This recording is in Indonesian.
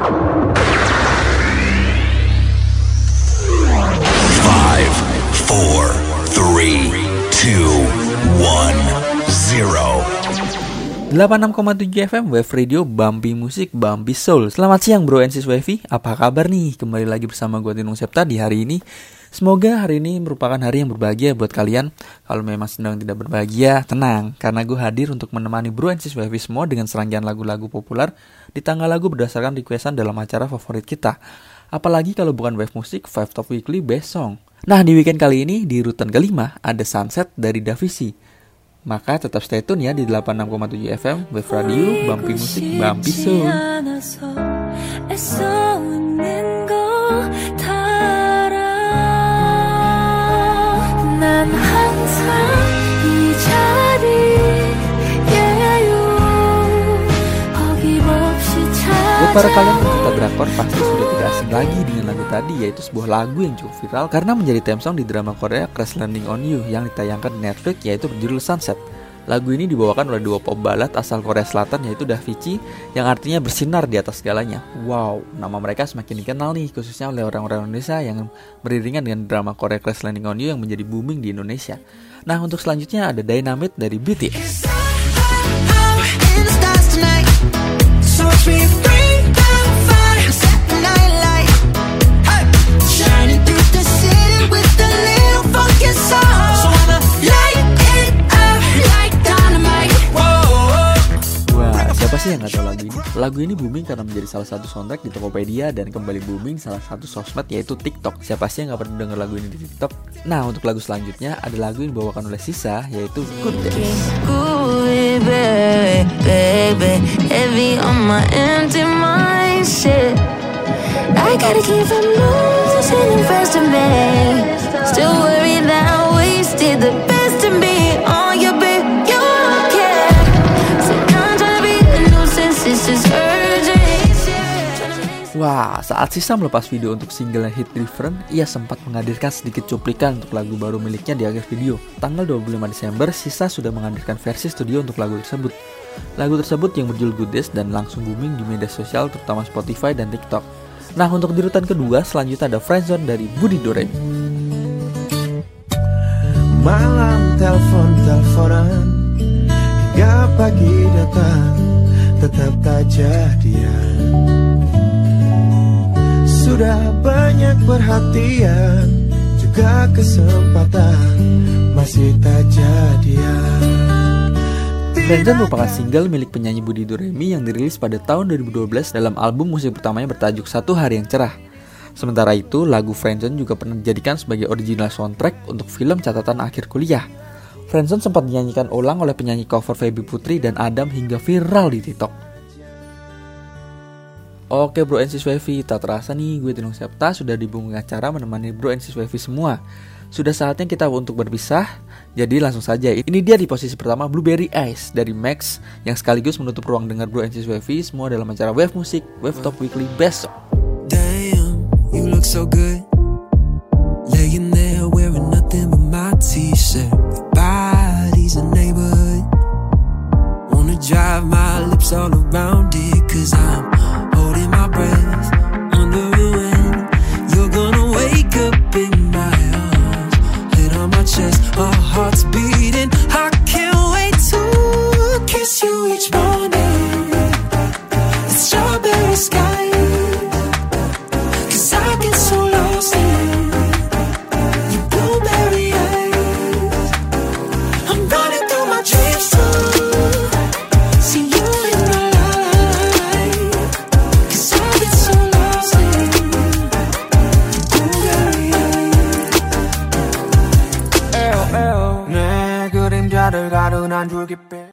Five, 86,7 FM Wave Radio Bambi Musik Bambi Soul. Selamat siang bro and sis Wavy Apa kabar nih? Kembali lagi bersama gue Tinung Septa di hari ini. Semoga hari ini merupakan hari yang berbahagia buat kalian. Kalau memang sedang tidak berbahagia, tenang. Karena gue hadir untuk menemani bro and sis Wavy semua Dengan serangkaian lagu-lagu populer Di tanggal lagu berdasarkan requestan dalam acara favorit kita. Apalagi kalau bukan Wave Musik, Five Top Weekly Best Song Nah di weekend kali ini di rutan kelima ada Sunset dari Davisi maka tetap stay tune ya di 86,7 FM Wave Radio, Bampi Musik, Bampi Soul. para kalian pecinta drakor pasti sudah tidak asing lagi dengan lagu tadi yaitu sebuah lagu yang cukup viral karena menjadi theme song di drama Korea Crash Landing on You yang ditayangkan di Netflix yaitu berjudul Sunset. Lagu ini dibawakan oleh dua pop balad asal Korea Selatan yaitu Davichi yang artinya bersinar di atas segalanya. Wow, nama mereka semakin dikenal nih khususnya oleh orang-orang Indonesia yang beriringan dengan drama Korea Crash Landing on You yang menjadi booming di Indonesia. Nah, untuk selanjutnya ada Dynamite dari BTS. Yang gak tahu lagu ini? Lagu ini booming karena menjadi salah satu soundtrack di Tokopedia dan kembali booming salah satu sosmed yaitu TikTok. Siapa sih yang gak pernah denger lagu ini di TikTok? Nah, untuk lagu selanjutnya ada lagu yang dibawakan oleh Sisa yaitu Good Days. Wah, saat Sisa melepas video untuk single hit Different, ia sempat menghadirkan sedikit cuplikan untuk lagu baru miliknya di akhir video. Tanggal 25 Desember, Sisa sudah menghadirkan versi studio untuk lagu tersebut. Lagu tersebut yang berjudul Good Days dan langsung booming di media sosial terutama Spotify dan TikTok. Nah, untuk di urutan kedua, selanjutnya ada Friendzone dari Budi Doremi. Malam telepon-teleponan Hingga pagi datang Tetap tak jadian Sudah banyak perhatian Juga kesempatan Masih tak jadian Friendzone merupakan single milik penyanyi Budi Doremi yang dirilis pada tahun 2012 dalam album musik pertamanya bertajuk Satu Hari Yang Cerah. Sementara itu, lagu Friendzone juga pernah dijadikan sebagai original soundtrack untuk film catatan akhir kuliah. Friendzone sempat dinyanyikan ulang oleh penyanyi cover Feby Putri dan Adam hingga viral di TikTok. Oke bro and sis tak terasa nih gue Tinung Septa sudah di acara menemani bro and sis semua. Sudah saatnya kita untuk berpisah, jadi langsung saja. Ini dia di posisi pertama Blueberry Ice dari Max yang sekaligus menutup ruang dengar bro and sis semua dalam acara Wave Music, Wave Top Weekly besok. Damn, you look so good. 늘 가른 한 줄기 빛